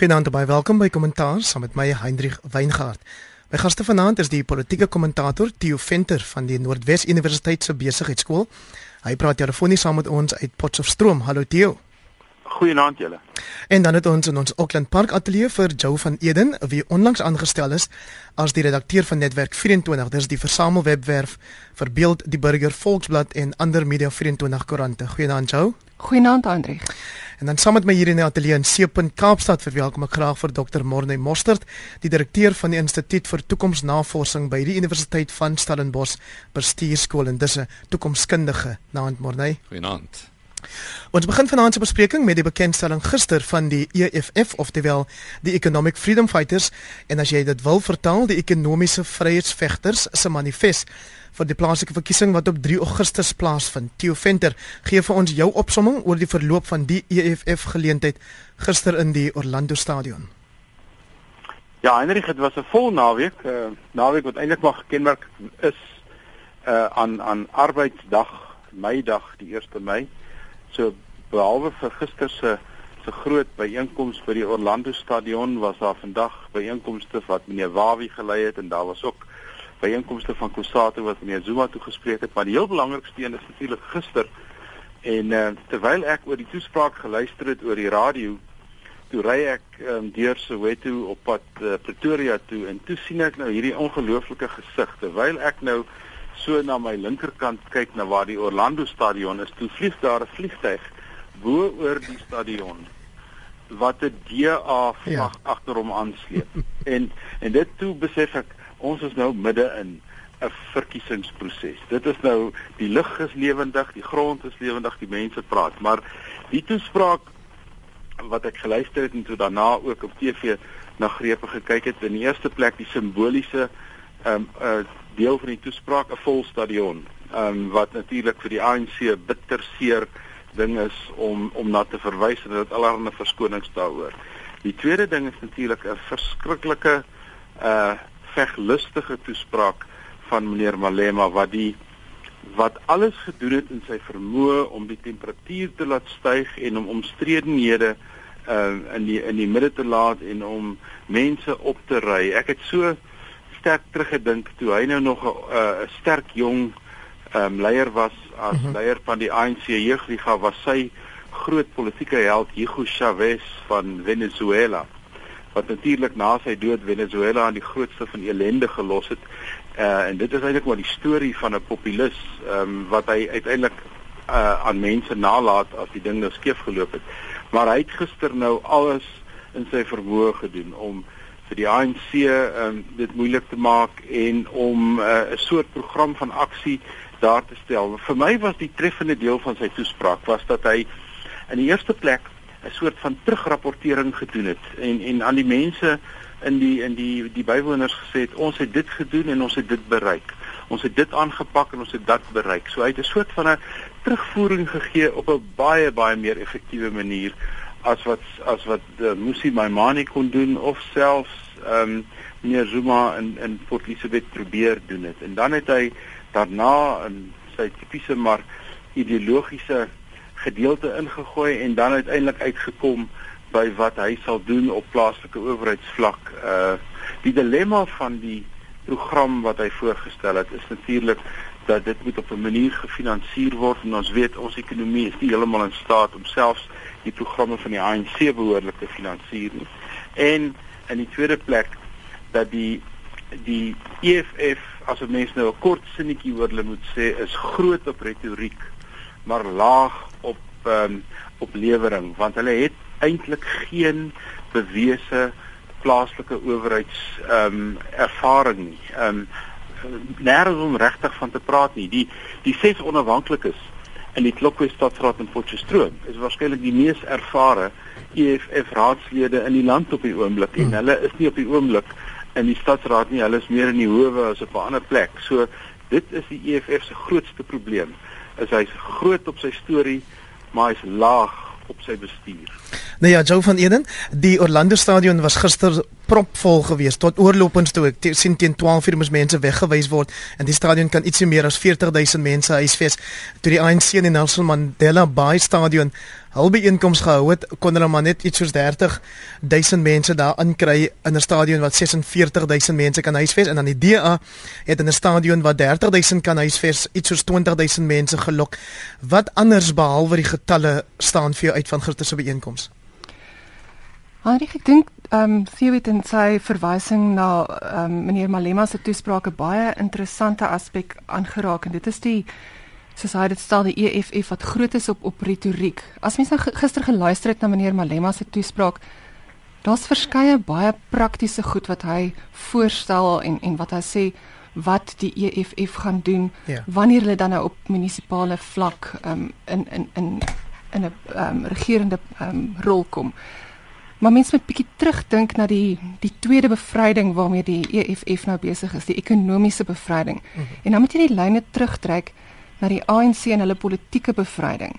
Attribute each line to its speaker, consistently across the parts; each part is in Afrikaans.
Speaker 1: Goeienaand en baie welkom by Kommentaar saam met my Hendrik Weingart. My gaste vanaand is die politieke kommentator Theo Venter van die Noordwes Universiteit se Besigheidsskool. Hy praat telefonies saam met ons uit Potchefstroom. Hallo Theo.
Speaker 2: Goeienaand julle.
Speaker 1: En dan het ons in ons Auckland Park ateljee vir Joe van Eden, wie onlangs aangestel is as die redakteur van Netwerk 24. Dis die versamelwebwerf vir Beeld, die Burger, Volksblad en ander Media 24 koerante. Goeienaand Joe.
Speaker 3: Goeienaand Andri.
Speaker 1: En dan saam met my hier in die ateljee in Seepunt Kaapstad verwelkom ek graag vir Dr. Morney Mostert, die direkteur van die Instituut vir Toekomsnavorsing by die Universiteit van Stellenbosch Bestuurskool en dis 'n toekomskundige. Naand Morney.
Speaker 4: Goeienaand.
Speaker 1: Ons begin vanaand se bespreking met die bekendstelling gister van die EFF oftewel die Economic Freedom Fighters en as jy dit wil vertaal die ekonomiese vryheidsvegters se manifest vir die plaaslike verkiesing wat op 3 Augustus plaasvind. Theo Venter gee vir ons jou opsomming oor die verloop van die EFF geleentheid gister in die Orlando Stadion.
Speaker 2: Ja, Heinrich, dit was 'n vol naweek. Uh, naweek wat eintlik maar gekenmerk is uh aan aan Arbeidsdag, Meidag, die 1 Mei. So behalwe vir gister se se groot byeenkoms by die Orlando stadion was daar vandag byeenkomste wat meneer Wawi gelei het en daar was ook byeenkomste van Kusatu wat meneer Zuma toegespreek het, maar die heel belangrikste een is natuurlik gister. En uh, terwyl ek oor die toespraak geluister het oor die radio, toe ry ek um, deur Soweto op pad uh, Pretoria toe en toe sien ek nou hierdie ongelooflike gesig terwyl ek nou so na my linkerkant kyk na waar die Orlando stadion is, toe vlieg daar 'n vliegtyg bo oor die stadion wat 'n DA vlag ja. agter hom aansleep. en en dit toe besef ek ons is nou midde in 'n verkiesingsproses. Dit is nou die lug is lewendig, die grond is lewendig, die mense praat, maar die toespraak wat ek geluister het en toe daarna ook op TV na grepe gekyk het, in die eerste plek die simboliese ehm um, uh, deel van die toespraak 'n vol stadion. Ehm um, wat natuurlik vir die ANC bitter seer ding is om om na te verwys en dit allerlei verskonings daaroor. Die tweede ding is natuurlik 'n verskriklike uh veglustige toespraak van meneer Malema wat die wat alles gedoen het in sy vermoë om die temperatuur te laat styg en om omstredenhede uh in die in die midde te laat en om mense op te ry. Ek het so sterk teruggedink toe hy nou nog 'n uh, sterk jong um, leier was as uh mhm. -huh. leier van die ANC jeugliga was sy groot politieke held Hugo Chavez van Venezuela wat natuurlik na sy dood Venezuela aan die grootste van ellende gelos het. Uh en dit is eintlik maar die storie van 'n populis um, wat hy uiteindelik uh aan mense nalat as die ding nou skeef geloop het. Maar hy het gister nou alles in sy vermoë gedoen om vir die ANC um, dit moeilik te maak en om 'n uh, soort program van aksie daar te stel. Vir my was die treffende deel van sy toespraak was dat hy in die eerste plek 'n soort van terugrapportering gedoen het en en aan die mense in die in die die bywoners gesê het ons het dit gedoen en ons het dit bereik. Ons het dit aangepak en ons het dit bereik. So hy het 'n soort van 'n terugvoering gegee op 'n baie baie meer effektiewe manier as wat as wat uh, Musi Maimane kon doen of selfs ehm um, meneer Zuma in in Port Elizabeth probeer doen het. En dan het hy daarna in sy tipiese maar ideologiese gedeelte ingegooi en dan uiteindelik uitgekom by wat hy sal doen op plaaslike owerheidsvlak. Uh die dilemma van die program wat hy voorgestel het is natuurlik dat dit moet op 'n manier gefinansier word en ons weet ons ekonomie is nie heeltemal in staat om selfs die programme van die ANC behoorlik te finansier nie. En in die tweede plek dat die die EFF as 'n mens nou 'n kort sinnetjie oor hulle moet sê is groot op retoriek maar laag op um, op lewering want hulle het eintlik geen bewese plaaslike owerheids ehm um, ervaring nie. Ehm um, nêrens om regtig van te praat nie. Die die ses onafhanklikes in die Klokwe stadsraad in Potchefstroom is waarskynlik die mees ervare EFF raadslede in die land op die oomblik en hmm. hulle is nie op die oomblik in die stadsraad nie, hulle is meer in die howe as op 'n ander plek. So dit is die EFF se grootste probleem. Is hy's groot op sy storie, maar hy's laag op sy bestuur.
Speaker 1: Nou ja, Joe van Eden, die Orlando Stadion was gister propvol gewees tot oorlopends toe. Ek sien teen 12 uur moes mense weggewys word en die stadion kan ietsie meer as 40000 mense huisves. Toe die ANC in Nelson Mandela Bay stadion hul byeenkoms gehou het, kon hulle maar net iets soos 30000 mense daar inkry in 'n stadion wat 46000 mense kan huisves en dan die DA het in 'n stadion wat 30000 kan huisves iets soos 20000 mense gelok. Wat anders behalwe die getalle staan vir jou uit van gister se byeenkoms?
Speaker 3: Heinrich, ek dink ehm um, Theo het in sy verwysing na ehm um, meneer Malema se toesprake baie interessante aspek aangeraak en dit is die soos hy dit stel die EFF wat groot is op op retoriek. As mens nou gister geluister het na meneer Malema se toespraak, daar's verskeie baie praktiese goed wat hy voorstel en en wat hy sê wat die EFF gaan doen ja. wanneer hulle dan nou op munisipale vlak um, in in in in 'n um, regerende um, rol kom. Maar mens moet bietjie terugdink na die die tweede bevryding waarmee die EFF nou besig is, die ekonomiese bevryding. Mm -hmm. En dan moet jy die lyne terugtrek na die ANC en hulle politieke bevryding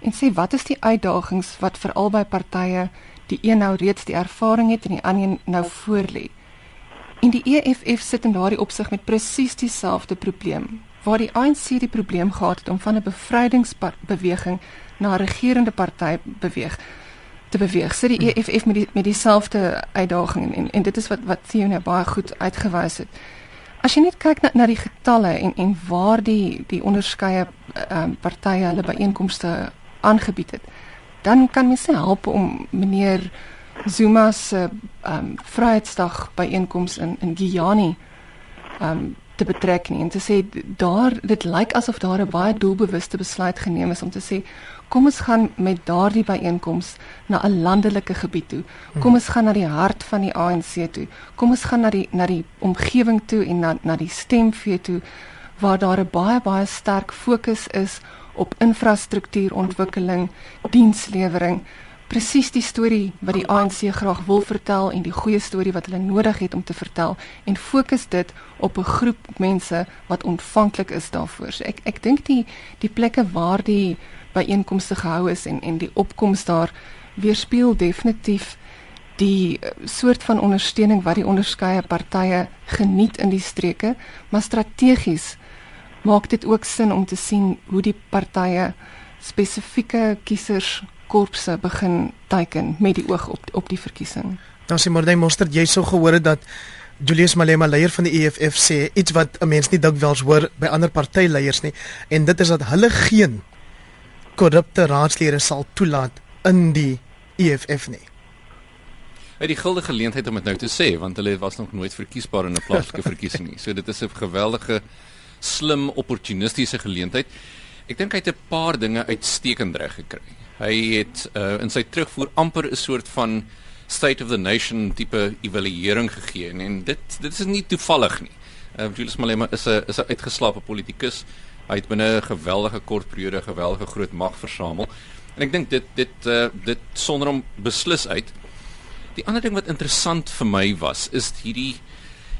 Speaker 3: en sê wat is die uitdagings wat vir albei partye die een nou reeds die ervaring het en die ander nou voorlê. En die EFF sit in daardie opsig met presies dieselfde probleem waar die ANC die probleem gehad het om van 'n bevrydingsbeweging na 'n regerende party beweeg te beweeg. Sit die EFF met die met dieselfde uitdaging en en dit is wat wat Theo nou baie goed uitgewys het. As jy net kyk na na die getalle en en waar die die onderskeie ehm um, partye hulle byeenkomste aangebied het, dan kan mens help om meneer Zuma se ehm um, Vryheidsdag byeenkoms in in Giyani ehm um, te betrek nie en te sê daar dit lyk asof daar 'n baie doelbewuste besluit geneem is om te sê kom ons gaan met daardie byeenkoms na 'n landelike gebied toe. Kom ons gaan na die hart van die ANC toe. Kom ons gaan na die na die omgewing toe en na na die stemvee toe waar daar 'n baie baie sterk fokus is op infrastruktuurontwikkeling, dienslewering, presies die storie wat die ANC graag wil vertel en die goeie storie wat hulle nodig het om te vertel en fokus dit op 'n groep mense wat ontvanklik is daarvoor. So ek ek dink die die plekke waar die byeenkomste gehou is en en die opkoms daar weerspieël definitief die eh, soort van ondersteuning wat die onderskeie partye geniet in die streke, maar strategies maak dit ook sin om te sien hoe die partye spesifieke kiesers korpse begin teiken met die oog op op die verkiesing.
Speaker 1: Dan sê Mordey Monster jy sou gehoor het dat Julius Malema leier van die EFF sê iets wat 'n mens nie dikwels hoor by ander partyleiers nie en dit is dat hulle geen korrupte raadslede sal toelaat in die EFF nie.
Speaker 4: Hy het die guldige geleentheid om dit nou te sê want hulle was nog nooit verkiesbaar in 'n plaaslike verkiesing nie. So dit is 'n geweldige slim opportunistiese geleentheid. Ek dink hy het 'n paar dinge uitstekend reg gekry. Hy het uh, in sy terugvoer amper 'n soort van state of the nation tipe evaluering gegee en dit dit is nie toevallig nie. Uh, Julius Malema is 'n is 'n uitgeslaapte politikus. Hy het binne 'n geweldige kort periode geweldige groot mag versamel. En ek dink dit dit uh, dit sonder om beslis uit. Die ander ding wat interessant vir my was is hierdie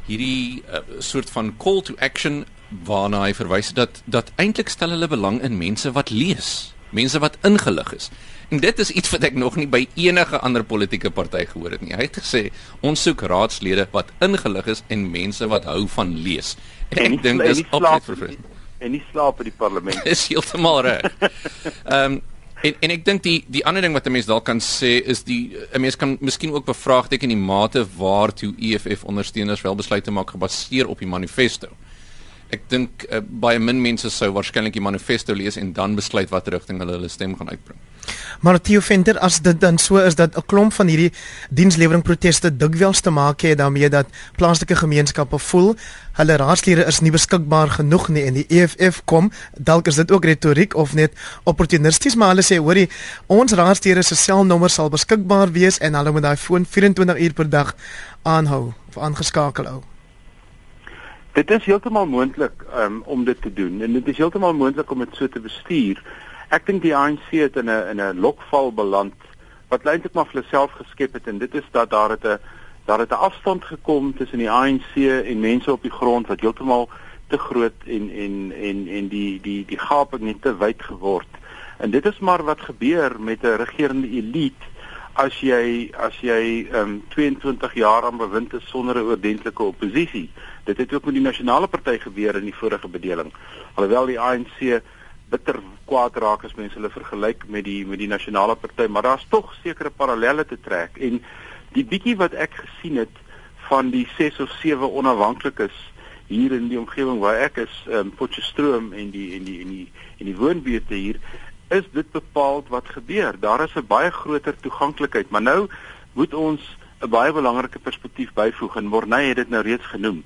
Speaker 4: hierdie uh, soort van call to action waarna hy verwys dat dat eintlik stel hulle belang in mense wat lees mense wat ingelig is. En dit is iets wat ek nog nie by enige ander politieke party gehoor het nie. Hy het gesê ons soek raadslede wat ingelig is en mense wat hou van lees. En, en ek dink dis absoluut verfrissend.
Speaker 2: En nie slaap in die parlement.
Speaker 4: Dis heeltemal reg. Ehm um, en en ek dink die die ander ding wat 'n mens dalk kan sê is die 'n mens kan miskien ook bevraagteken die mate waartoe EFF ondersteuners wel besluite maak gebaseer op die manifesto. Ek dink uh, baie min mense sou waarskynlik die manifesto lees en dan besluit watter rigting hulle hulle stem gaan uitbring.
Speaker 1: Maar Theo Venter as dit dan so is dat 'n klomp van hierdie dienslewering proteste dikwels te maak het daarmee dat plaaslike gemeenskappe voel hulle raadslede is nie beskikbaar genoeg nie en die EFF kom dalk is dit ook retoriek of net opportunisties maar hulle sê hoorie ons raadslede se selnommer sal beskikbaar wees en hulle moet daai foon 24 uur per dag aanhou of aangeskakel hou.
Speaker 2: Dit is heeltemal moontlik um, om dit te doen en dit is heeltemal moontlik om dit so te bestuur. Ek dink die ANC het in 'n in 'n lokval beland wat eintlik maar vir hulself geskep het en dit is dat daar het 'n daar het 'n afstand gekom tussen die ANC en mense op die grond wat heeltemal te groot en en en en die die die gaping net te wyd geword. En dit is maar wat gebeur met 'n regerende elite as jy as jy um 22 jaar aan bewind is sonder 'n oordentlike oppositie. Dit het ook met die nasionale party gebeur in die vorige bedeling. Alhoewel die ANC bitter kwaad raak as mense hulle vergelyk met die met die nasionale party, maar daar's tog sekere parallelle te trek en die bietjie wat ek gesien het van die 6 of 7 onafhanklikes hier in die omgewing waar ek is, um, Potchefstroom en die en die en die en die woonbuurte hier, is dit bepaal wat gebeur. Daar is 'n baie groter toeganklikheid, maar nou moet ons 'n baie belangrike perspektief byvoeg en Morney het dit nou reeds genoem.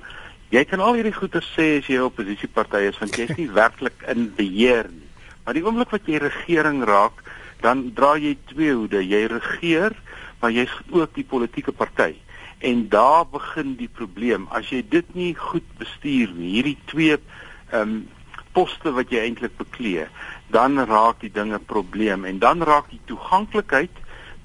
Speaker 2: Jy kan al hierdie goeie sê as jy 'n oppositieparty is want jy is nie werklik in beheer nie. Maar die oomblik wat jy regering raak, dan dra jy twee hoede. Jy regeer, maar jy's ook die politieke party. En daar begin die probleem. As jy dit nie goed bestuur nie, hierdie twee ehm um, poste wat jy eintlik beklee, dan raak die dinge probleem en dan raak die toeganklikheid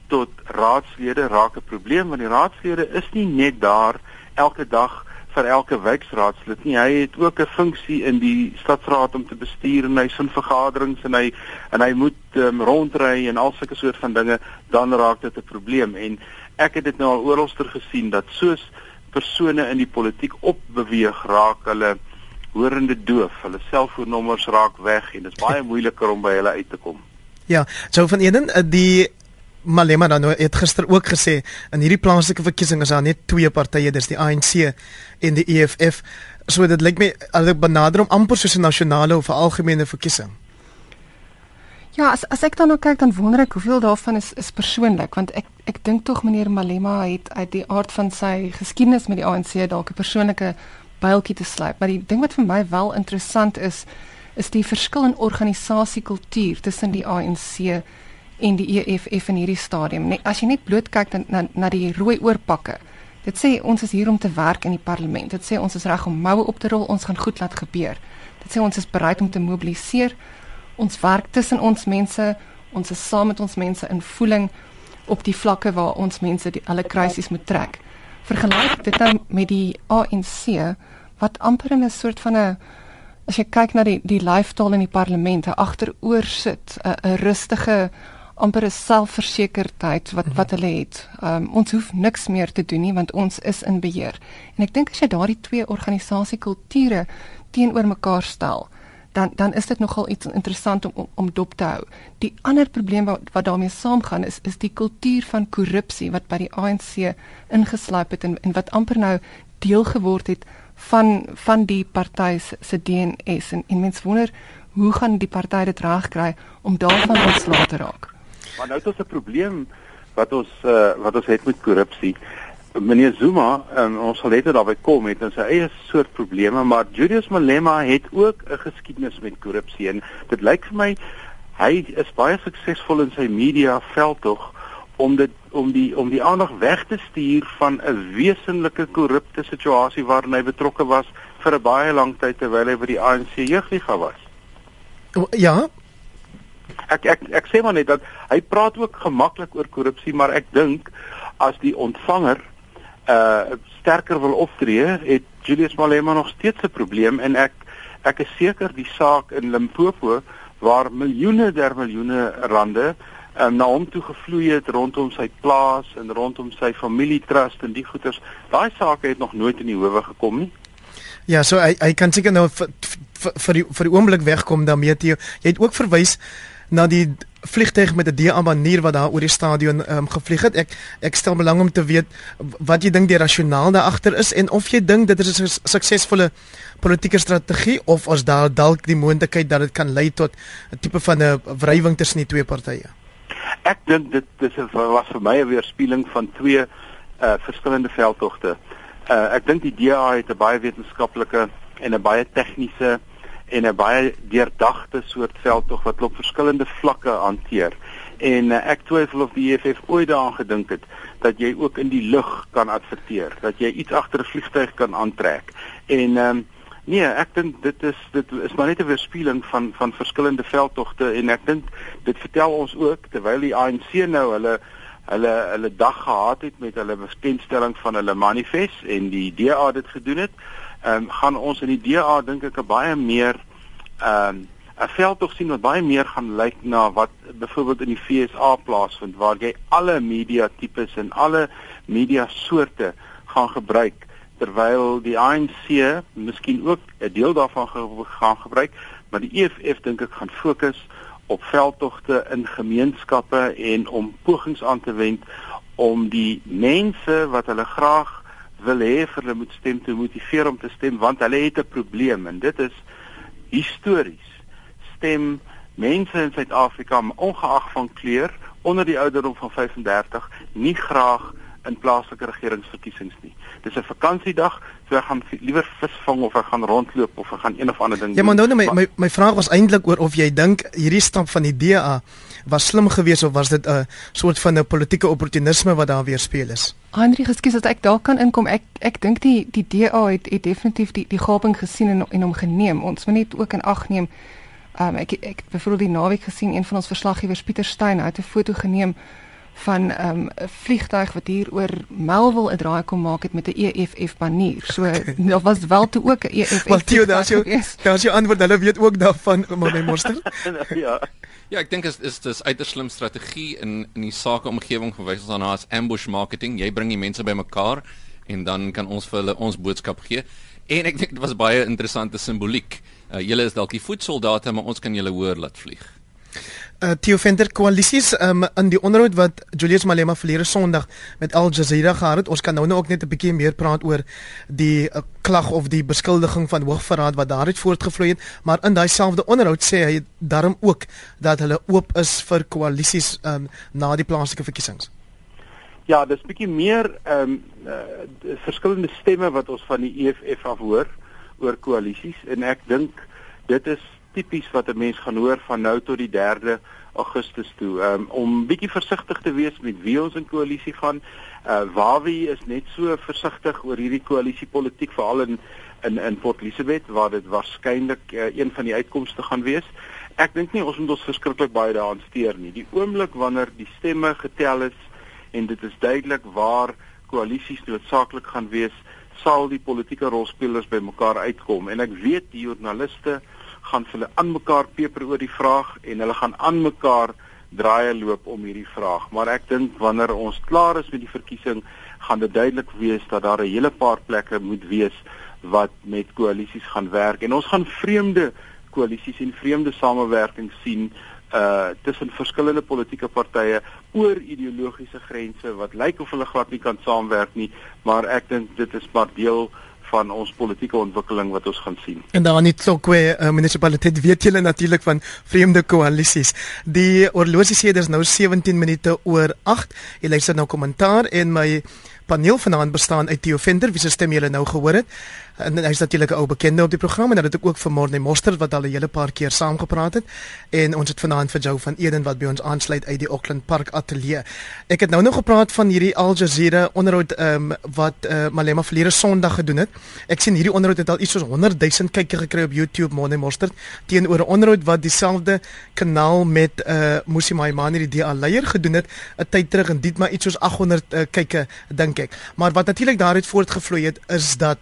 Speaker 2: tot raadslede raak 'n probleem want die raadslede is nie net daar elke dag vir elke wijkraadslid nie. Hy het ook 'n funksie in die stadsraad om te bestuur en hy sin vergaderings en hy en hy moet um, rondry en al sulke soort van dinge, dan raak dit 'n probleem en ek het dit nou al oralster gesien dat soos persone in die politiek opbeweeg raak hulle horende doof. Hulle selfoonnommers raak weg en dit is baie moeiliker om by hulle uit te kom.
Speaker 1: Ja, so van Eden, eh, die Malema dan nou het gister ook gesê in hierdie plaaslike verkiesing is daar net twee partye, dis die ANC en die EFF. So dit lyk my hulle benader om amper soos 'n nasionale of 'n algemene verkiesing.
Speaker 3: Ja, as as ek dan nou kyk dan wonder ek hoeveel daarvan is is persoonlik want ek ek dink tog meneer Malema het uit die aard van sy geskiedenis met die ANC dalk 'n persoonlike byltjie te sluit. Maar die ding wat vir my wel interessant is, is die verskil in organisasiekultuur tussen die ANC en die EFF in hierdie stadium. Net as jy net bloot kyk na na, na die rooi oorpakke. Dit sê ons is hier om te werk in die parlement. Dit sê ons is reg om moue op te rol, ons gaan goed laat gebeur. Dit sê ons is bereid om te mobiliseer. Ons werk tussen ons mense, ons is saam met ons mense in voeling op die vlakke waar ons mense die alle krisis moet trek vergelyk dit nou met die ANC wat amper in 'n soort van 'n as jy kyk na die die lyfstaal in die parlement agteroor sit 'n rustige amper 'n selfversekerdheid wat wat hulle het. Um, ons hoef niks meer te doen nie want ons is in beheer. En ek dink as jy daardie twee organisasiekulture teenoor mekaar stel, dan dan is dit nogal iets interessant om, om om dop te hou. Die ander probleem wat wat daarmee saamgaan is is die kultuur van korrupsie wat by die ANC ingesluip het en en wat amper nou deel geword het van van die party se DNS en en mense wonder hoe gaan die party dit regkry om daarvan ontslae te raak.
Speaker 2: Maar nou het ons 'n probleem wat ons uh, wat ons het met korrupsie meneer Zuma, um, ons sal net daarby kom het en sy eie soort probleme, maar Julius Malema het ook 'n geskiedenis met korrupsie en dit lyk vir my hy is baie suksesvol in sy media veldtog om dit om die om die aandag weg te stuur van 'n wesenlike korrupte situasie waarin hy betrokke was vir 'n baie lang tyd terwyl hy by die ANC jeugliga was.
Speaker 1: Ja.
Speaker 2: Ek ek ek sê maar net dat hy praat ook gemaklik oor korrupsie, maar ek dink as die ontvanger uh sterker wil optree, het Julius Malema nog steeds 'n probleem en ek ek is seker die saak in Limpopo waar miljoene der miljoene rande um, na hom toe gevloei het rondom sy plaas en rondom sy familietrust en die goeders, daai sake het nog nooit in die howe gekom nie.
Speaker 1: Ja, so hy hy kan seker nou vir vir die vir die oomblik wegkom daarmee jy jy het ook verwys na die vliegtuig met 'n DA manier wat daar oor die stadion um, gevlieg het. Ek ek stel belang om te weet wat jy dink die rasionaal daar agter is en of jy dink dit is 'n suksesvolle politieke strategie of as daar dalk die moontlikheid dat dit kan lei tot 'n tipe van 'n wrywing tussen die twee partye.
Speaker 2: Ek dink dit dis was vir my 'n weerspieëling van twee uh verskillende veldtogte. Uh ek dink die DA het 'n baie wetenskaplike en 'n baie tegniese en 'n baie deurdagte soort veldtog wat op verskillende vlakke hanteer. En uh, ek twyfel of die EFF ooit daaraan gedink het dat jy ook in die lug kan adverteer, dat jy iets agter 'n vliegtuig kan aantrek. En ehm um, nee, ek dink dit is dit is maar net 'n weerspieëling van van verskillende veldtogte en ek dink dit vertel ons ook terwyl die ANC nou hulle hulle hulle dag gehad het met hulle bekendstelling van hulle manifest en die DA dit gedoen het ehm um, gaan ons in die DA dink ek 'n baie meer ehm um, 'n veldtog sien wat baie meer gaan lyk na wat byvoorbeeld in die FSA plaasvind waar jy alle media tipes en alle media soorte gaan gebruik terwyl die ANC miskien ook 'n deel daarvan gaan gebruik, maar die EFF dink ek gaan fokus op veldtogte in gemeenskappe en om pogings aan te wend om die mense wat hulle graag wil hê vir hulle moet stem te motiveer om te stem want hulle het 'n probleem en dit is histories stem mense in Suid-Afrika ongeag van kleur onder die ouderdom van 35 nie graag in plaaslike regeringsverkiesings nie. Dis 'n vakansiedag, so ek gaan liewer visvang of ek gaan rondloop of ek gaan een of ander ding
Speaker 1: doen. Ja, maar nou my my my vraag was eintlik oor of jy dink hierdie stap van die DA was slim geweest of was dit 'n soort van 'n politieke opportunisme wat daar weer speel is?
Speaker 3: Henry, ekskuus dat ek daar kan inkom. Ek ek dink die die DA het, het definitief die die gaping gesien en en hom geneem. Ons moet net ook in ag neem. Um, ek ek byvoorbeeld die naweek gesien een van ons verslaggewers Pieter Steyn het 'n foto geneem van ehm, 'n um, vliegtuig wat hier oor Melville 'n draai kom maak het met 'n EFF banier. So daar was wel toe ook 'n EFF.
Speaker 1: Wel Theo, daar's jou daar's jou antwoord. Hulle weet ook daarvan, maar my monster.
Speaker 4: ja. Ja, ek dink is is dis uiters slim strategie in in die sakeomgewing verwys ons daarna as ambush marketing. Jy bring die mense bymekaar en dan kan ons vir hulle ons boodskap gee. En ek dink dit was baie interessante simboliek. Uh, julle is dalk die voetsoldate, maar ons kan julle hoor laat vlieg
Speaker 1: uh, Theo Venter koalisies um, in die onderhoud wat Julius Malema verlede Sondag met Al Jazeera gehad het. Ons kan nou nou ook net 'n bietjie meer praat oor die uh, klag of die beskuldiging van hoogverraad wat daaruit voortgevloei het, maar in daai selfde onderhoud sê hy daarom ook dat hulle oop is vir koalisies um, na die plaaslike verkiesings.
Speaker 2: Ja, dis bietjie meer ehm um, uh, verskillende stemme wat ons van die EFF af hoor oor koalisies en ek dink dit is tipies wat 'n mens gaan hoor van nou tot die 3de Augustus toe. Um, om bietjie versigtig te wees met wie ons in koalisie gaan. Uh Wawie is net so versigtig oor hierdie koalisiepolitiek veral in in in Port Elizabeth waar dit waarskynlik uh, een van die uitkomste gaan wees. Ek dink nie ons moet ons verskriklik baie daaraan steur nie. Die oomblik wanneer die stemme getel is en dit is duidelik waar koalisies noodsaaklik gaan wees, sal die politieke rolspelers bymekaar uitkom en ek weet die joernaliste gaan hulle aan mekaar peper oor die vraag en hulle gaan aan mekaar draaie loop om hierdie vraag. Maar ek dink wanneer ons klaar is met die verkiesing, gaan dit duidelik wees dat daar 'n hele paar plekke moet wees wat met koalisies gaan werk en ons gaan vreemde koalisies en vreemde samewerking sien uh tussen verskillende politieke partye oor ideologiese grense wat lyk of hulle glad nie kan saamwerk nie, maar ek dink dit is maar deel van ons politieke ontwikkeling wat ons gaan sien.
Speaker 1: En daar net so kwe uh, munisipaliteit weet julle natuurlik van vreemde koalisies. Die oorlosie sê dis nou 17 minute oor 8. Jy luister nou kommentaar en my paneel vanaand bestaan uit Theo Venter wie se stem julle nou gehoor het. En hy is natuurlik 'n ou bekende op die program en dit het ook vir Morne Moster wat al 'n hele paar keer saamgepraat het. En ons het vanaand vir Jou van Eden wat by ons aansluit uit die Auckland Park Ateljee. Ek het nou nog gepraat van hierdie Al Jazeera onderhoud ehm um, wat uh, Malema verlede Sondag gedoen het. Ek sien hierdie onderhoud het al iets soos 100 000 kykie gekry op YouTube Morne Moster teenoor 'n onderhoud wat dieselfde kanaal met uh, eh, Musi Maimane die DA leier gedoen het 'n tyd terug en dit maar iets soos 800 uh, kykie dink ek. Maar wat natuurlik daaruit voortgevloei het is dat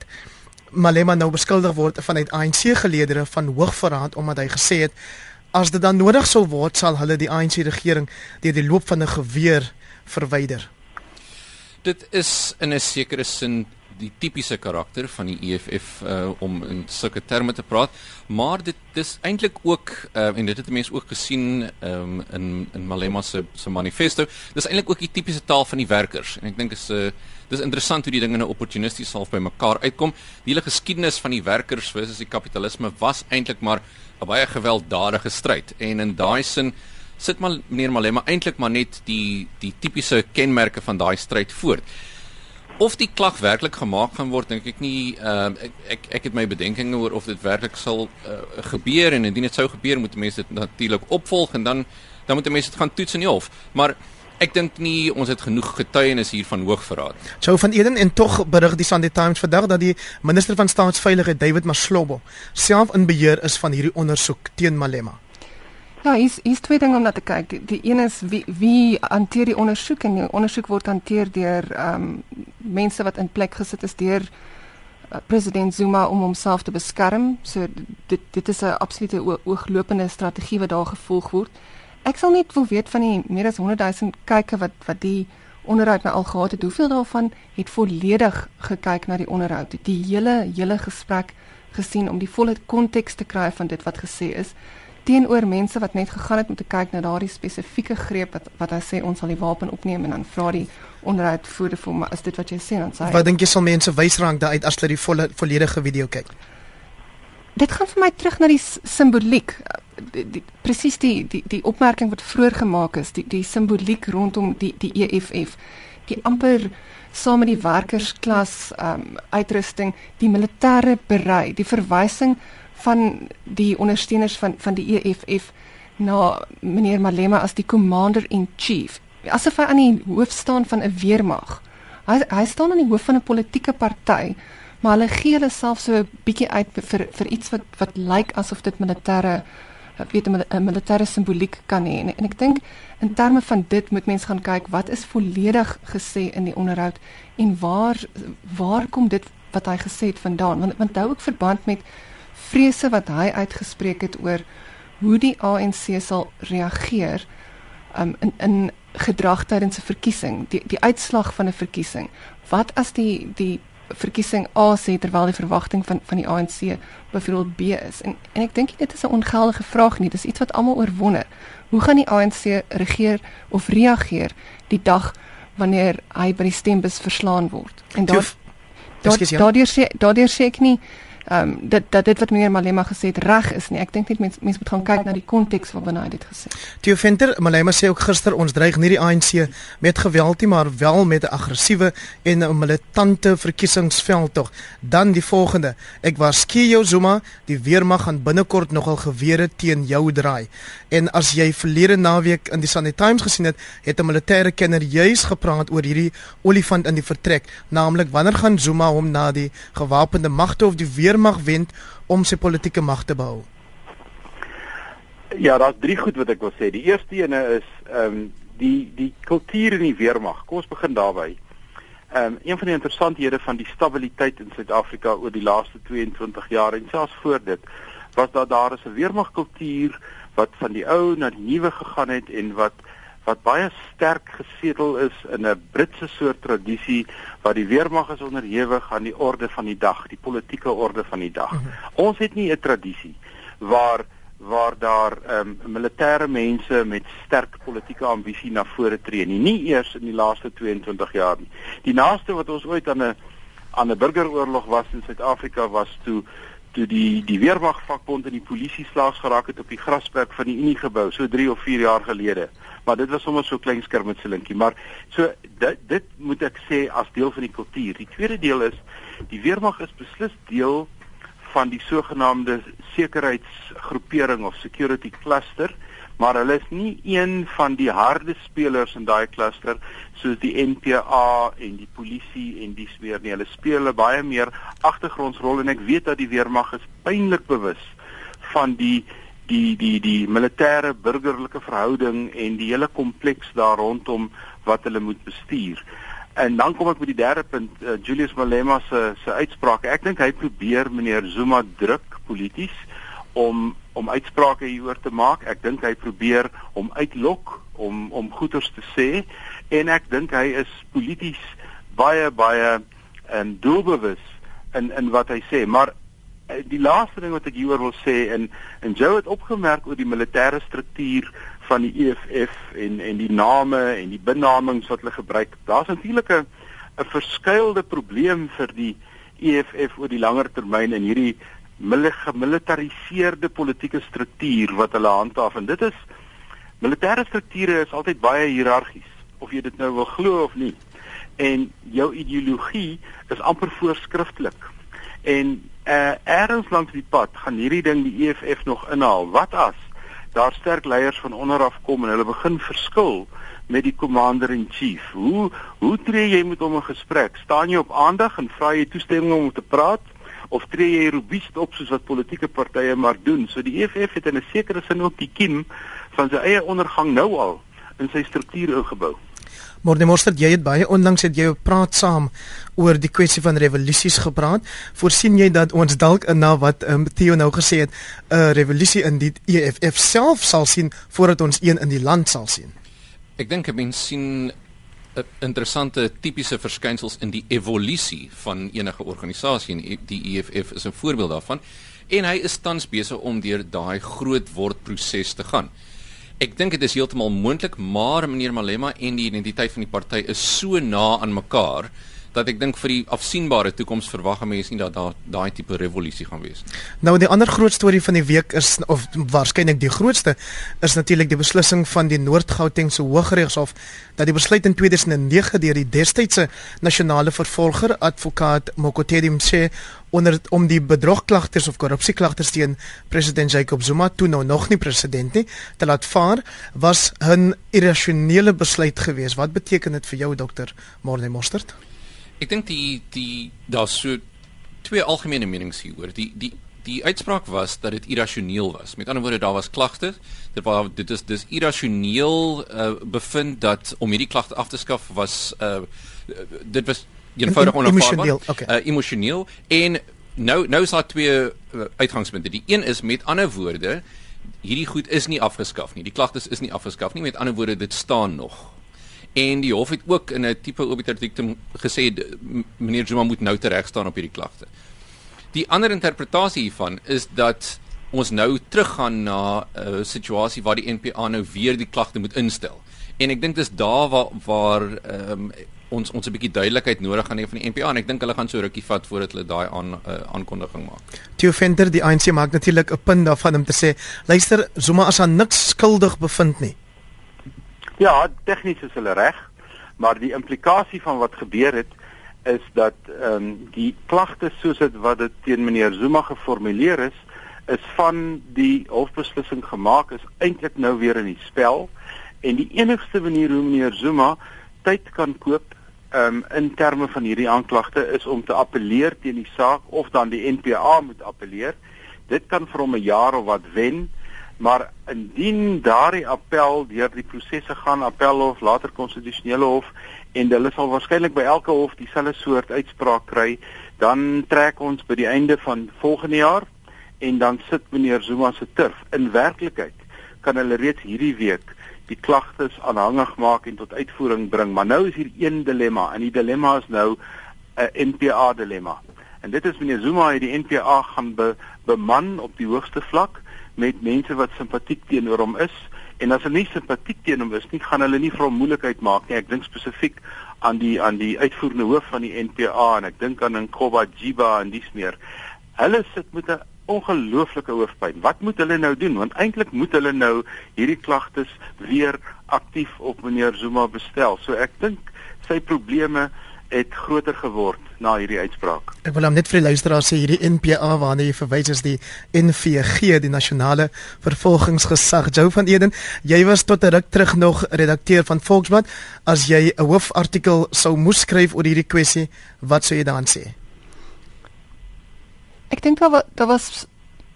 Speaker 1: Malema nou beskuldig word vanuit ANC geleedere van hoogverraad omdat hy gesê het as dit dan nodig sou word sal hulle die ANC regering deur die loop van 'n geweer verwyder.
Speaker 4: Dit is in 'n sekere sin die tipiese karakter van die EFF uh, om in sulke terme te praat, maar dit is eintlik ook uh, en dit het mense ook gesien um, in in Malema se se manifesto. Dis eintlik ook die tipiese taal van die werkers en ek dink is 'n uh, dis interessant hoe die dinge nou opportunisties half by mekaar uitkom. Die hele geskiedenis van die werkers versus die kapitalisme was eintlik maar 'n baie gewelddadige stryd en in daai sin sit maar meneer Malema eintlik maar net die die tipiese kenmerke van daai stryd voort. Of die klag werklik gemaak gaan word dink ek nie uh, ek, ek ek het my bedenkinge oor of dit werklik sal uh, gebeur en indien dit sou gebeur moet mense dit natuurlik opvolg en dan dan moet mense dit gaan toets in die hof. Maar ek dink nie ons het genoeg getuienis hier van hoogverraad.
Speaker 1: Jou van Eden en tog berig die Sunday Times vandag dat die minister van staatsveiligheid David Maslobo self in beheer is van hierdie ondersoek teen Malema.
Speaker 3: Ja, is is twee dinge om na te kyk. Die, die een is wie wie hanteer die ondersoek en die ondersoek word hanteer deur ehm um, mense wat in plek gesit is deur president Zuma om homself te beskerm. So dit dit is 'n absolute ooglopende strategie wat daar gevolg word. Ek sal net wil weet van die meer as 100 000 kykke wat wat die onderhoud nou al gehad het, hoeveel daarvan het volledig gekyk na die onderhoud, die hele hele gesprek gesien om die volle konteks te kry van dit wat gesê is teenoor mense wat net gegaan het om te kyk na daardie spesifieke greep wat wat hy sê ons sal die wapen opneem en dan vra die onderhoud voerder vir maar is dit wat jy sê dan sê
Speaker 1: Wat dink jy sal mense wysrank daai uit as hulle die volle volledige video kyk?
Speaker 3: Dit gaan vir my terug na die simboliek. Die presies die die die opmerking wat vroeër gemaak is, die die simboliek rondom die die EFF. Die amper saam met die werkersklas um uitrusting, die militêre berei, die verwysing van die ondersteuners van van die EFF na meneer Malema as die commander in chief asof hy aan die hoof staan van 'n weermag. Hy hy staan aan die hoof van 'n politieke party, maar hulle gee hulle self so 'n bietjie uit vir vir iets wat wat lyk asof dit militêre weet 'n militêre simboliek kan hê. En, en ek dink in terme van dit moet mense gaan kyk wat is volledig gesê in die onderhoud en waar waar kom dit wat hy gesê het vandaan? Want want hou ook verband met vrese wat hy uitgespreek het oor hoe die ANC sal reageer um, in in gedrag tydens 'n verkiesing, die die uitslag van 'n verkiesing. Wat as die die verkiesing A sê terwyl die verwagting van van die ANC byvoorbeeld B is? En en ek dink dit is 'n ongeldige vraag nie, dis iets wat almal oorwonder. Hoe gaan die ANC regeer of reageer die dag wanneer hy by die stembus verslaan word? En daar daardeur sê daardeur sê ek nie ehm um, dat dat dit wat meneer Malema gesê het reg is nie. Ek dink net mense mense moet gaan kyk na die konteks waarbinne hy dit gesê het.
Speaker 1: Theo Venter, Malema sê ook gister ons dreig nie die ANC met geweld nie, maar wel met 'n aggressiewe en 'n militante verkiesingsveld tog. Dan die volgende. Ek waarsku jou Zuma, die weermag gaan binnekort nogal gewere teen jou draai. En as jy verlede naweek in die Sunday Times gesien het, het 'n militêre kenner juis gepraat oor hierdie olifant in die vertrek, naamlik wanneer gaan Zuma hom na die gewapende magte of die weer weermag wend om sy politieke mag te behou?
Speaker 2: Ja, daar's drie goed wat ek wil sê. Die eerste ene is ehm um, die die kultuur in die weermag. Kom ons begin daarby. Ehm um, een van die interessanthede van die stabiliteit in Suid-Afrika oor die laaste 22 jaar en selfs voor dit was dat daar is 'n weermagkultuur wat van die ou na die nuwe gegaan het en wat wat baie sterk gesetel is in 'n Britse soort tradisie waar die weermag is onderhewig aan die orde van die dag, die politieke orde van die dag. -hmm. Ons het nie 'n tradisie waar waar daar ehm um, militêre mense met sterk politieke ambisie na vore tree nie, nie eers in die laaste 22 jaar nie. Die naaste wat ons ooit aan 'n aan 'n burgeroorlog was in Suid-Afrika was toe toe die die weermag vakbond en die polisie slaags geraak het op die grasperk van die Unie gebou so 3 of 4 jaar gelede. Maar dit was sommer so klein skermutselinkie maar so dit dit moet ek sê as deel van die kultuur. Die tweede deel is die weermag is beslis deel van die sogenaamde sekuriteitsgroepering of security cluster maar hulle is nie een van die harde spelers in daai cluster soos die NPA en die polisie en dis weer nie hulle speel 'n baie meer agtergrondsrol en ek weet dat die weermag is pynlik bewus van die die die die militêre burgerlike verhouding en die hele kompleks daar rondom wat hulle moet bestuur. En dan kom ek by die derde punt, uh, Julius Malema se se uitsprake. Ek dink hy probeer meneer Zuma druk polities om om uitsprake hieroor te maak. Ek dink hy probeer om uitlok om om goeters te sê en ek dink hy is polities baie baie en um, doelbewus in in wat hy sê. Maar Eh, die laaste ding wat ek hieroor wil sê en en Joe het opgemerk oor die militêre struktuur van die EFF en en die name en die benamings wat hulle gebruik. Daar's natuurlik 'n 'n verskuilde probleem vir die EFF oor die langer termyn in hierdie gemilitariseerde politieke struktuur wat hulle handhaaf en dit is militêre strukture is altyd baie hiërargies of jy dit nou wil glo of nie. En jou ideologie is amper voorskrifklik. En uh, ergens langs die pad gaan hierdie ding die EFF nog inhaal. Wat as daar sterk leiers van onder af kom en hulle begin verskil met die commander in chief? Hoe hoe tree jy met hom 'n gesprek? Staan jy op aandag en vra jy toestemming om te praat? Of tree jy robuust op soos wat politieke partye maar doen. So die EFF het in 'n sekere sin ook die kiem van sy eie ondergang nou al in sy struktuur ingebou.
Speaker 1: Maar die mosterd jy het baie onlangs het jy praat saam oor die kwessie van revolusies gepraat. Voorsien jy dat ons dalk na wat um, Theo nou gesê het, 'n uh, revolusie in die EFF self sal sien voordat ons een in die land sal sien?
Speaker 4: Ek dink mense sien interessante tipiese verskynsels in die evolusie van enige organisasie en e, die EFF is 'n voorbeeld daarvan en hy is tans besig om deur daai groot word proses te gaan. Ek dink dit is heeltemal moontlik, maar meneer Malema en die identiteit van die party is so na aan mekaar dat ek dink vir die afsienbare toekoms verwag mense nie dat daar daai tipe revolusie gaan wees nie.
Speaker 1: Nou die ander groot storie van die week is of waarskynlik die grootste is natuurlik die beslissing van die Noord-Gautengse Hooggeregshof dat die besluit in 2009 deur die destydse nasionale vervolger advokaat Mokotedi Mse onder om die bedrogklagters of korrupsieklagters teen president Jacob Zuma toe nou nog nie president nie te laat vaar was 'n irrasionele besluit geweest. Wat beteken dit vir jou dokter Morne Mostert?
Speaker 4: Ek dink die die daar's so twee algemene menings hieroor. Die die die uitspraak was dat dit irrasioneel was. Met ander woorde daar was klagte. Dit was dit is dis irrasioneel uh, bevind dat om hierdie klagte af te skaf was uh, dit was eenvoudig
Speaker 1: onaanvaarbaar. Okay.
Speaker 4: Uh, emosioneel en nou nou is daar twee uh, uitgangspunte. Die een is met ander woorde hierdie goed is nie afgeskaf nie. Die klagtes is nie afgeskaf nie. Met ander woorde dit staan nog. En die hof het ook in 'n tipe obiter dictum gesê meneer Zuma moet nou tereg staan op hierdie klagte. Die ander interpretasie hiervan is dat ons nou teruggaan na 'n uh, situasie waar die NPA nou weer die klagte moet instel. En ek dink dis daar waar waar um, ons ons 'n bietjie duidelikheid nodig gaan hê van die NPA en ek dink hulle gaan so rukkie vat voordat hulle daai aan uh, aankondiging maak.
Speaker 1: Theo Venter, die ANC maak natuurlik 'n punt daarvan om te sê, luister, Zuma as aan niks skuldig bevind nie.
Speaker 2: Ja, tegnies is hulle reg, maar die implikasie van wat gebeur het is dat ehm um, die klagte soos dit wat dit teen meneer Zuma geformuleer is, is van die hofbeslissing gemaak is eintlik nou weer in die spel en die enigste manier hoe meneer Zuma tyd kan koop ehm um, in terme van hierdie aanklagte is om te appeleer teen die saak of dan die NPA moet appeleer. Dit kan vir hom 'n jaar of wat wen maar indien daardie appel deur die prosesse gaan appelhof later konstitusionele hof en hulle sal waarskynlik by elke hof dieselfde soort uitspraak kry dan trek ons by die einde van volgende jaar en dan sit meneer Zuma se turf. In werklikheid kan hulle reeds hierdie week die klagtes aanhangig maak en tot uitvoering bring maar nou is hier een dilemma en die dilemma is nou 'n NPA dilemma. En dit is meneer Zuma het die NPA gaan be, beman op die hoogste vlak met mense wat simpatiek teenoor hom is en as hulle nie simpatiek teenoor hom is nie, gaan hulle nie vir hom moeilikheid maak nie. Ek dink spesifiek aan die aan die uitvoerende hoof van die NPA en ek dink aan Nkoba Jiba en dis meer. Hulle sit met 'n ongelooflike hoofpyn. Wat moet hulle nou doen? Want eintlik moet hulle nou hierdie klagtes weer aktief op meneer Zuma bestel. So ek dink sy probleme het groter geword na hierdie uitspraak.
Speaker 1: Ek wil net vir die luisteraars sê hierdie NPA waarna jy verwys is die NVG, die nasionale vervolgingsgesag. Jou van Eden, jy was tot 'n ruk terug nog redakteur van Volksblad. As jy 'n hoofartikel sou moes skryf oor hierdie kwessie, wat sou jy dan sê?
Speaker 3: Ek dink daar was daar was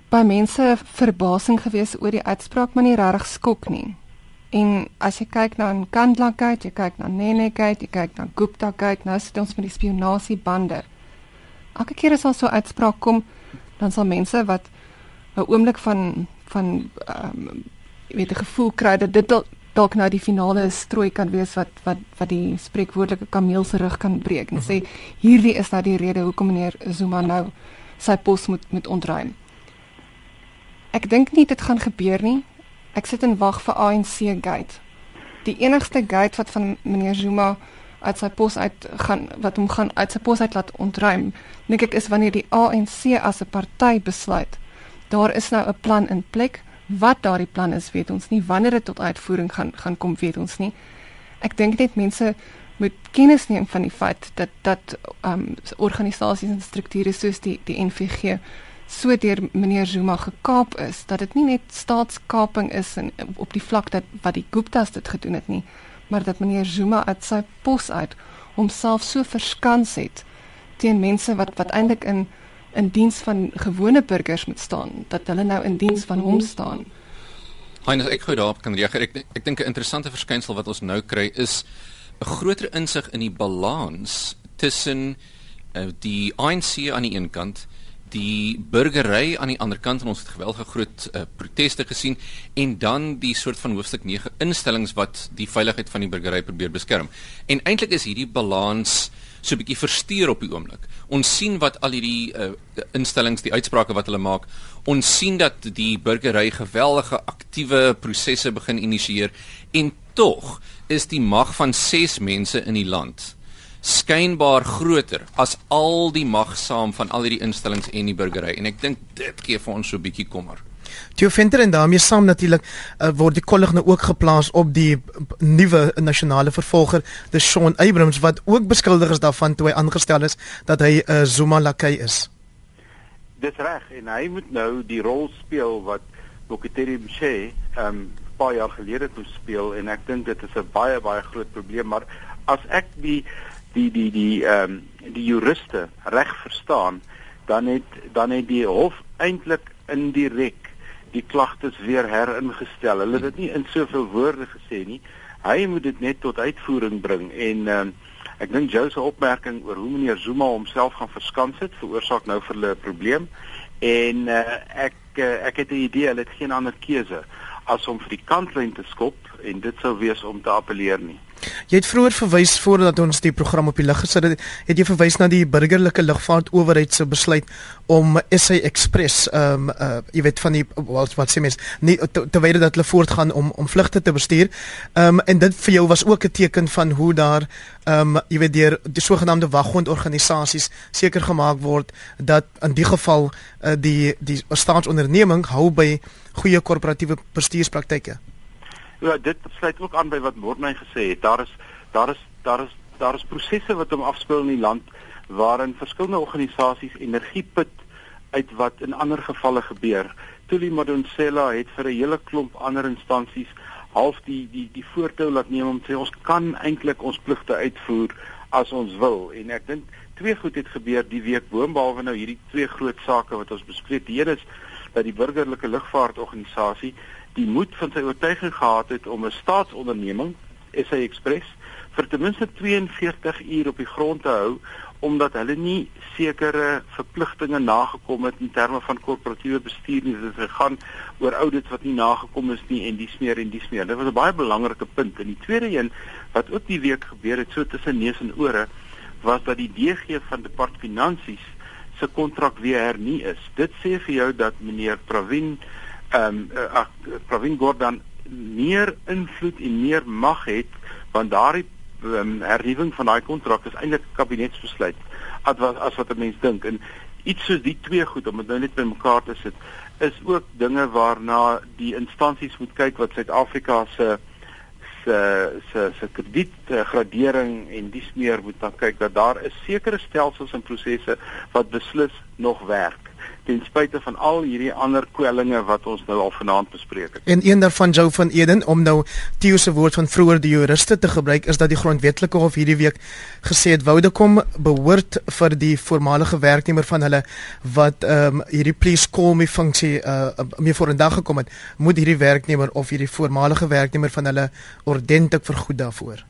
Speaker 3: by mense verbasing geweest oor die uitspraak, maar nie regtig skok nie. En as jy kyk na Kandla Gate, jy kyk na Nene Gate, jy kyk na Gupta Gate, nou sit ons met die spionasiebande. Elke keer as daar so uitspraak kom, dan sal mense wat 'n oomblik van van ehm um, jy weet 'n gevoel kry dat dit dalk nou die finale strooi kan wees wat wat wat die spreekwoordelike kameel se rug kan breek. En sê hierdie is nou die rede hoekom meneer Zuma nou sy pos moet moet ontruim. Ek dink nie dit gaan gebeur nie. Ek sit en wag vir ANC gate. Die enigste gate wat van meneer Zuma uit sy pos uit gaan wat hom gaan uit sy pos uit laat ontruim, dink ek is wanneer die ANC as 'n party besluit. Daar is nou 'n plan in plek. Wat daardie plan is, weet ons nie. Wanneer dit tot uitvoering gaan gaan kom, weet ons nie. Ek dink net mense moet kennis neem van die feit dat dat ehm um, organisasies en strukture soos die die NVG so deur meneer Zuma gekaap is dat dit nie net staatskaping is en op die vlak dat wat die Guptas dit gedoen het nie maar dat meneer Zuma uit sy pos uit homself so verskans het teen mense wat wat eintlik in in diens van gewone burgers moet staan dat hulle nou in diens van hom staan.
Speaker 4: Heinz ek gou daarop kan reageer. Ek ek dink 'n interessante verskynsel wat ons nou kry is 'n groter insig in die balans tussen uh, die ANC aan die een kant die burgery aan die ander kant en ons het geweldige groot uh, proteste gesien en dan die soort van hoofstuk 9 instellings wat die veiligheid van die burgery probeer beskerm. En eintlik is hierdie balans so 'n bietjie verstuur op die oomblik. Ons sien wat al hierdie uh, instellings, die uitsprake wat hulle maak, ons sien dat die burgery geweldige aktiewe prosesse begin initieer en tog is die mag van 6 mense in die land skynbaar groter as al die mag saam van al hierdie instellings en die burgery en ek dink dit gee vir ons so 'n bietjie kommer.
Speaker 1: Theo Venter en daarmee saam natuurlik uh, word die kollig nou ook geplaas op die nuwe nasionale vervolger, die Sean Abrams wat ook beskuldig is daarvan toe hy aangestel is dat hy 'n uh, Zuma lakai is.
Speaker 2: Dis reg en hy moet nou die rol speel wat Bokiteri Mche ehm um, paar jaar gelede toe speel en ek dink dit is 'n baie baie groot probleem maar as ek die die die die ehm um, die juriste reg verstaan dan het dan het die hof eintlik indirek die klagtes weer heringestel. Hulle het dit nie in soveel woorde gesê nie. Hy moet dit net tot uitvoering bring en ehm um, ek dink Joe se opmerking oor hoe meneer Zuma homself gaan verskans het veroorsaak nou vir hulle 'n probleem en uh, ek uh, ek het 'n idee hulle het geen ander keuse as om vir die kantlyn te skop en dit sou wees om te appeleer nie.
Speaker 1: Jy het vroeër verwys voordat ons die program op die lug gesit het, het jy verwys na die burgerlike lugvaart owerheid se besluit om SA Express ehm um, uh, jy weet van die wat wat sê mens nie terwyl dat hulle voortgaan om om vlugte te bestuur. Ehm um, en dit vir jou was ook 'n teken van hoe daar ehm um, jy weet deur die sogenaamde waghondorganisasies seker gemaak word dat in die geval uh, die die staatsonderneming hou by goeie korporatiewe bestuurspraktyke.
Speaker 2: Ja, dit sluit ook aan by wat Morney gesê het. Daar is daar is daar is daar is prosesse wat hom afspeel in die land waarin verskillende organisasies energie put uit wat in ander gevalle gebeur. Tuli Madonsela het vir 'n hele klomp ander instansies half die die die voortou laat neem om sê ons kan eintlik ons pligte uitvoer as ons wil en ek dink twee goed het gebeur die week boonbehalwe nou hierdie twee groot sake wat ons bespreek. Die een is dat die burgerlike lugvaartorganisasie die moed van sy oortuiging gehad het om 'n staatsonderneming, SA Express, vir ten minste 42 uur op die grond te hou omdat hulle nie sekere verpligtinge nagekom het in terme van korporatiewe bestuur nie. Dit gegaan oor audits wat nie nagekom is nie en dis meer en dis meer. Dit was 'n baie belangrike punt. En die tweede een wat ook die week gebeur het so tussen neus en ore was dat die DG van Departement Finansies se kontrak weer hernie is. Dit sê vir jou dat meneer Pravin ehm um, uh, Pravin Gordhan meer invloed en meer mag het want daardie um, hernuwing van daai kontrak is eintlik 'n kabinetsbesluit as wat as wat 'n mens dink. En iets soos die twee goed om dit nou net bymekaar te sit is ook dinge waarna die instansies moet kyk wat Suid-Afrika se se se se kredietgradering en dis meer moet dan kyk dat daar is sekere stelsels en prosesse wat beslis nog werk ten spyte van al hierdie ander kwellinge wat ons nou al vanaand bespreek het.
Speaker 1: En een daarvan Joe van Eden om nou Theo se woord van vroeër die juriste te gebruik is dat die grondwetlike hof hierdie week gesê het woude kom behoort vir die voormalige werknemer van hulle wat ehm um, hierdie please call me funksie uh mee voor 'n dag gekom het, moet hierdie werknemer of hierdie voormalige werknemer van hulle ordentlik vergoed daarvoor.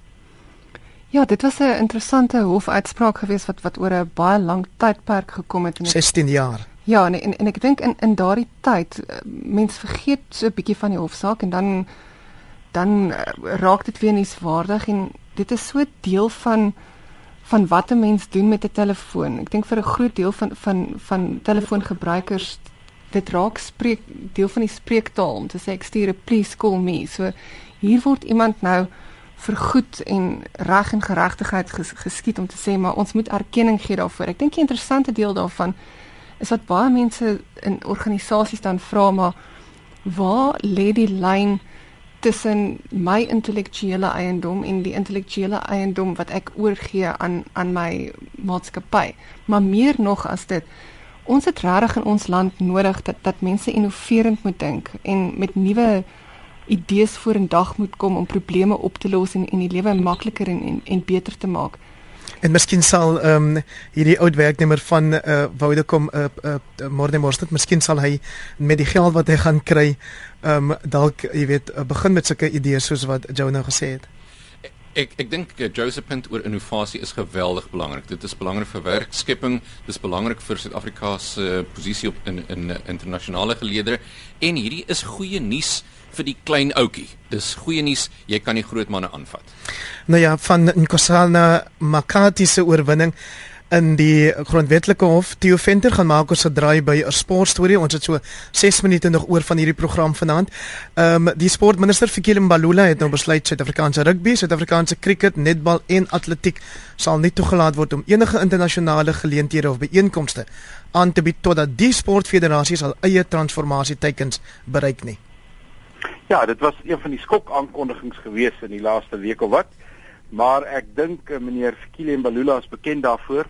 Speaker 3: Ja, dit was 'n interessante hofuitspraak geweest wat wat oor 'n baie lang tydperk gekom het
Speaker 1: in 16 jaar.
Speaker 3: Ja, en en, en ek dink in in daardie tyd eh, mens vergeet so 'n bietjie van die hofsaak en dan dan uh, raak dit weer nuuswaardig en dit is so deel van van wat 'n mens doen met 'n telefoon. Ek dink vir 'n groot deel van van van telefoongebruikers dit raak spreek deel van die spreektaal om te sê ek stuur 'n please call me. So hier word iemand nou vergoed en reg en geregtigheid ges, geskied om te sê maar ons moet erkenning gee daarvoor. Ek dink die interessante deel daarvan is wat baie mense in organisasies dan vra maar waar lê die lyn tussen my intellektuele eiendom en die intellektuele eiendom wat ek oorgee aan aan my maatskappy maar meer nog as dit ons het regtig in ons land nodig dat dat mense innoverend moet dink en met nuwe idees vorendag moet kom om probleme op te los en en die lewe makliker en, en en beter te maak.
Speaker 1: En miskien sal ehm um, hierdie oud werknemer van eh uh, Woude kom eh uh, uh, Mornemors dit miskien sal hy met die geld wat hy gaan kry ehm um, dalk jy weet uh, begin met sulke idees soos wat Joe nou gesê het.
Speaker 4: Ek ek dink uh, Joseph punt oor innovasie is geweldig belangrik. Dit is belangrik vir werkskepping, dit is belangrik vir Suid-Afrika se uh, posisie op in in internasionale geleedere en hierdie is goeie nuus vir die klein ouetjie. Dis goeie nuus, jy kan die groot manne aanvat.
Speaker 1: Nou ja, van Nkosana Makati se oorwinning in die grondwetlike hof Theo Venter gaan maak ons 'n draai by 'n sportstorie ons het so 6 minute nog oor van hierdie program vanaand. Ehm um, die sportminister Fikile Mbalula het nou besluit Suid-Afrikaanse rugby, Suid-Afrikaanse cricket, netbal en atletiek sal nie toegelaat word om enige internasionale geleenthede of byeenkomste aan te bied totdat die sportfederasies al eie transformasietekens bereik nie.
Speaker 2: Ja, dit was een van die skok aankondigings gewees in die laaste week of wat maar ek dink uh, meneer Fikile Mbalula is bekend daarvoor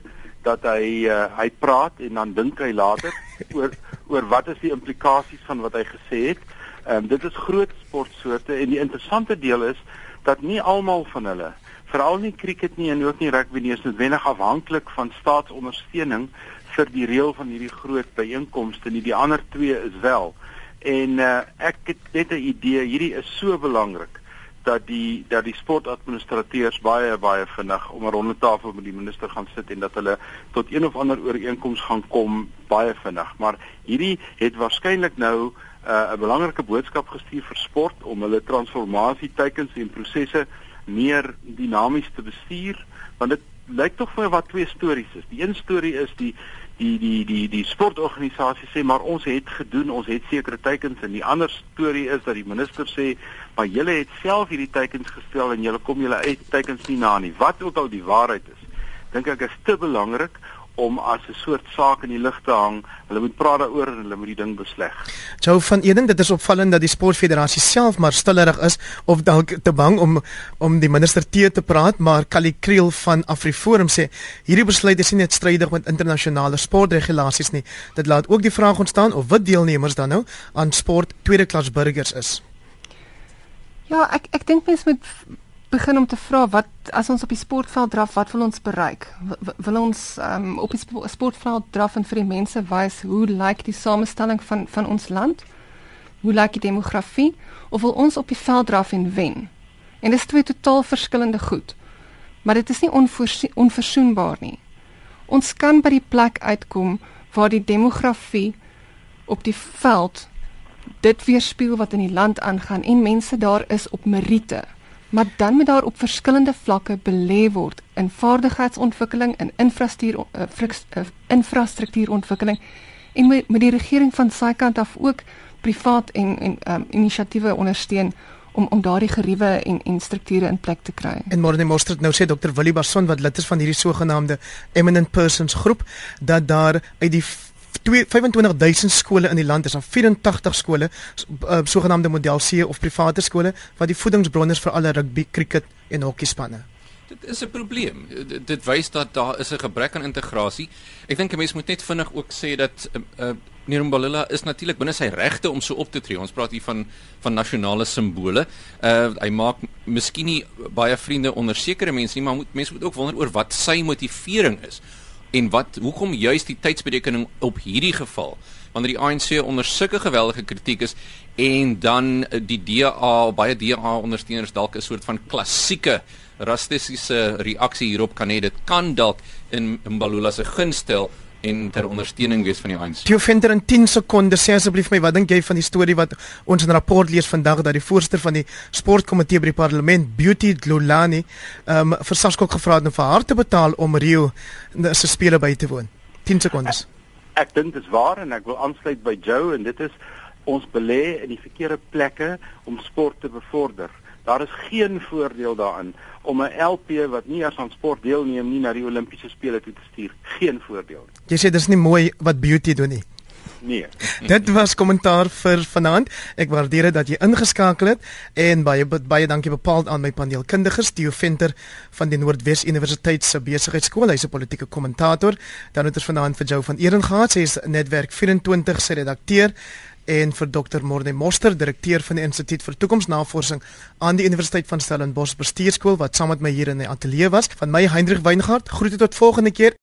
Speaker 2: dat hy uh, hy praat en dan dink hy later oor oor wat is die implikasies van wat hy gesê het. Ehm um, dit is groot sportsoorte en die interessante deel is dat nie almal van hulle veral nie cricket nie en ook nie rugby nie is noodwendig afhanklik van staatsondersteuning vir die reël van hierdie groot byeenkomste nie die ander twee is wel. En uh, ek het net 'n idee, hierdie is so belangrik dat die dat die sportadministrateurs baie baie vinnig om 'n ronde tafel met die minister gaan sit en dat hulle tot een of ander ooreenkoms gaan kom baie vinnig. Maar hierdie het waarskynlik nou uh, 'n uh, belangrike boodskap gestuur vir sport om hulle transformasie teikens en prosesse meer dinamies te bestuur want dit lyk tog vir wat twee stories is. Die een storie is die die die die die sportorganisasie sê maar ons het gedoen, ons het sekere teikens en die ander storie is dat die minister sê maar julle het self hierdie teikens gestel en julle kom julle uit teikens nie na nie. Wat ook al die waarheid is, dink ek is te belangrik om as 'n soort saak in die lug te hang. Hulle moet praat daaroor en hulle moet die ding besleg.
Speaker 1: Jou van Eden, dit is opvallend dat die sportfederasie self maar stillerig is of dalk te bang om om die minister te te praat, maar Kali Kriel van Afriforum sê hierdie besluit is nie net strydig met internasionale sportregulasies nie. Dit laat ook die vraag ontstaan of wit deelnemers dan nou aan sport tweede klas burgers is.
Speaker 3: Ja, ek ek dink mense moet begin om te vra wat as ons op die sportveld draf, wat wil ons bereik? W wil ons um, op die sportveld draf en vir die mense wys hoe lyk die samestelling van van ons land? Hoe lyk die demografie? Of wil ons op die veld draf en wen? En dis twee totaal verskillende goed. Maar dit is nie onverzoenbaar nie. Ons kan by die plek uitkom waar die demografie op die veld dit weerspieël wat in die land aangaan en mense daar is op meriete maar dan moet daar op verskillende vlakke belê word in vaardigheidsontwikkeling en infrastruktuur uh, uh, infrastruktuurontwikkeling en met, met die regering van sy kant af ook privaat en en um, inisiatiewe ondersteun om om daardie geriewe en en strukture in plek te kry.
Speaker 1: En môre net mosterd nou sê Dr. Willie Barson wat lid is van hierdie sogenaamde eminent persons groep dat daar uit die 25000 skole in die land is aan 84 skole uh, sogenaamde model C of private skole wat die voedingsbronne is vir alle rugby, cricket en hokkie spanne.
Speaker 4: Dit is 'n probleem. Dit, dit wys dat daar is 'n gebrek aan integrasie. Ek dink 'n mens moet net vinnig ook sê dat uh, uh, Nerumbalila is natuurlik binne sy regte om so op te tree. Ons praat hier van van nasionale simbole. Uh hy maak miskien nie baie vriende onder sekere mense nie, maar moet mense moet ook wonder oor wat sy motivering is en wat hoekom juist die tydsberekening op hierdie geval? Wanneer die ANC onder sulke geweldige kritiek is en dan die DA baie DA ondersteuners dalk 'n soort van klassieke rassistiese reaksie hierop kan hê. Dit kan dalk in Mbalula se gunstel en ter ondersteuning wees van die ANC.
Speaker 1: Jy vind er in 10 sekondes sê asseblief my wat dink jy van die storie wat ons in 'n rapport lees vandag dat die voorsteur van die sportkomitee by die parlement Beauty Glolani ehm um, vir Saskok gevra het om vir haar te betaal om Rio se spele by te woon. 10 sekondes.
Speaker 2: Ek, ek dink dit is waar en ek wil aansluit by Joe en dit is ons belê in die verkeerde plekke om sport te bevorder. Daar is geen voordeel daarin om 'n LP wat nie as aan sport deelneem nie na die Olimpiese spele toe te stuur. Geen voordeel nie.
Speaker 1: Jy sê dis nie mooi wat beauty doen nie.
Speaker 2: Nee.
Speaker 1: Dit was kommentaar vir vanaand. Ek waardeer dit dat jy ingeskakel het en baie baie dankie bepaald aan my paneelkundiges Theo Venter van die Noordwes Universiteit se besigheidskool, hy's 'n politieke kommentator. Dan het ons vanaand vir jou van Ehren gehad, sy is netwerk 24 se redakteur en vir Dr. Morne Moster, direkteur van die Instituut vir Toekomsnavorsing aan die Universiteit van Stellenbosch Bestuurskool wat saam met my hier in die ateljee was. Van my Hendrik Weingart, groete tot volgende keer.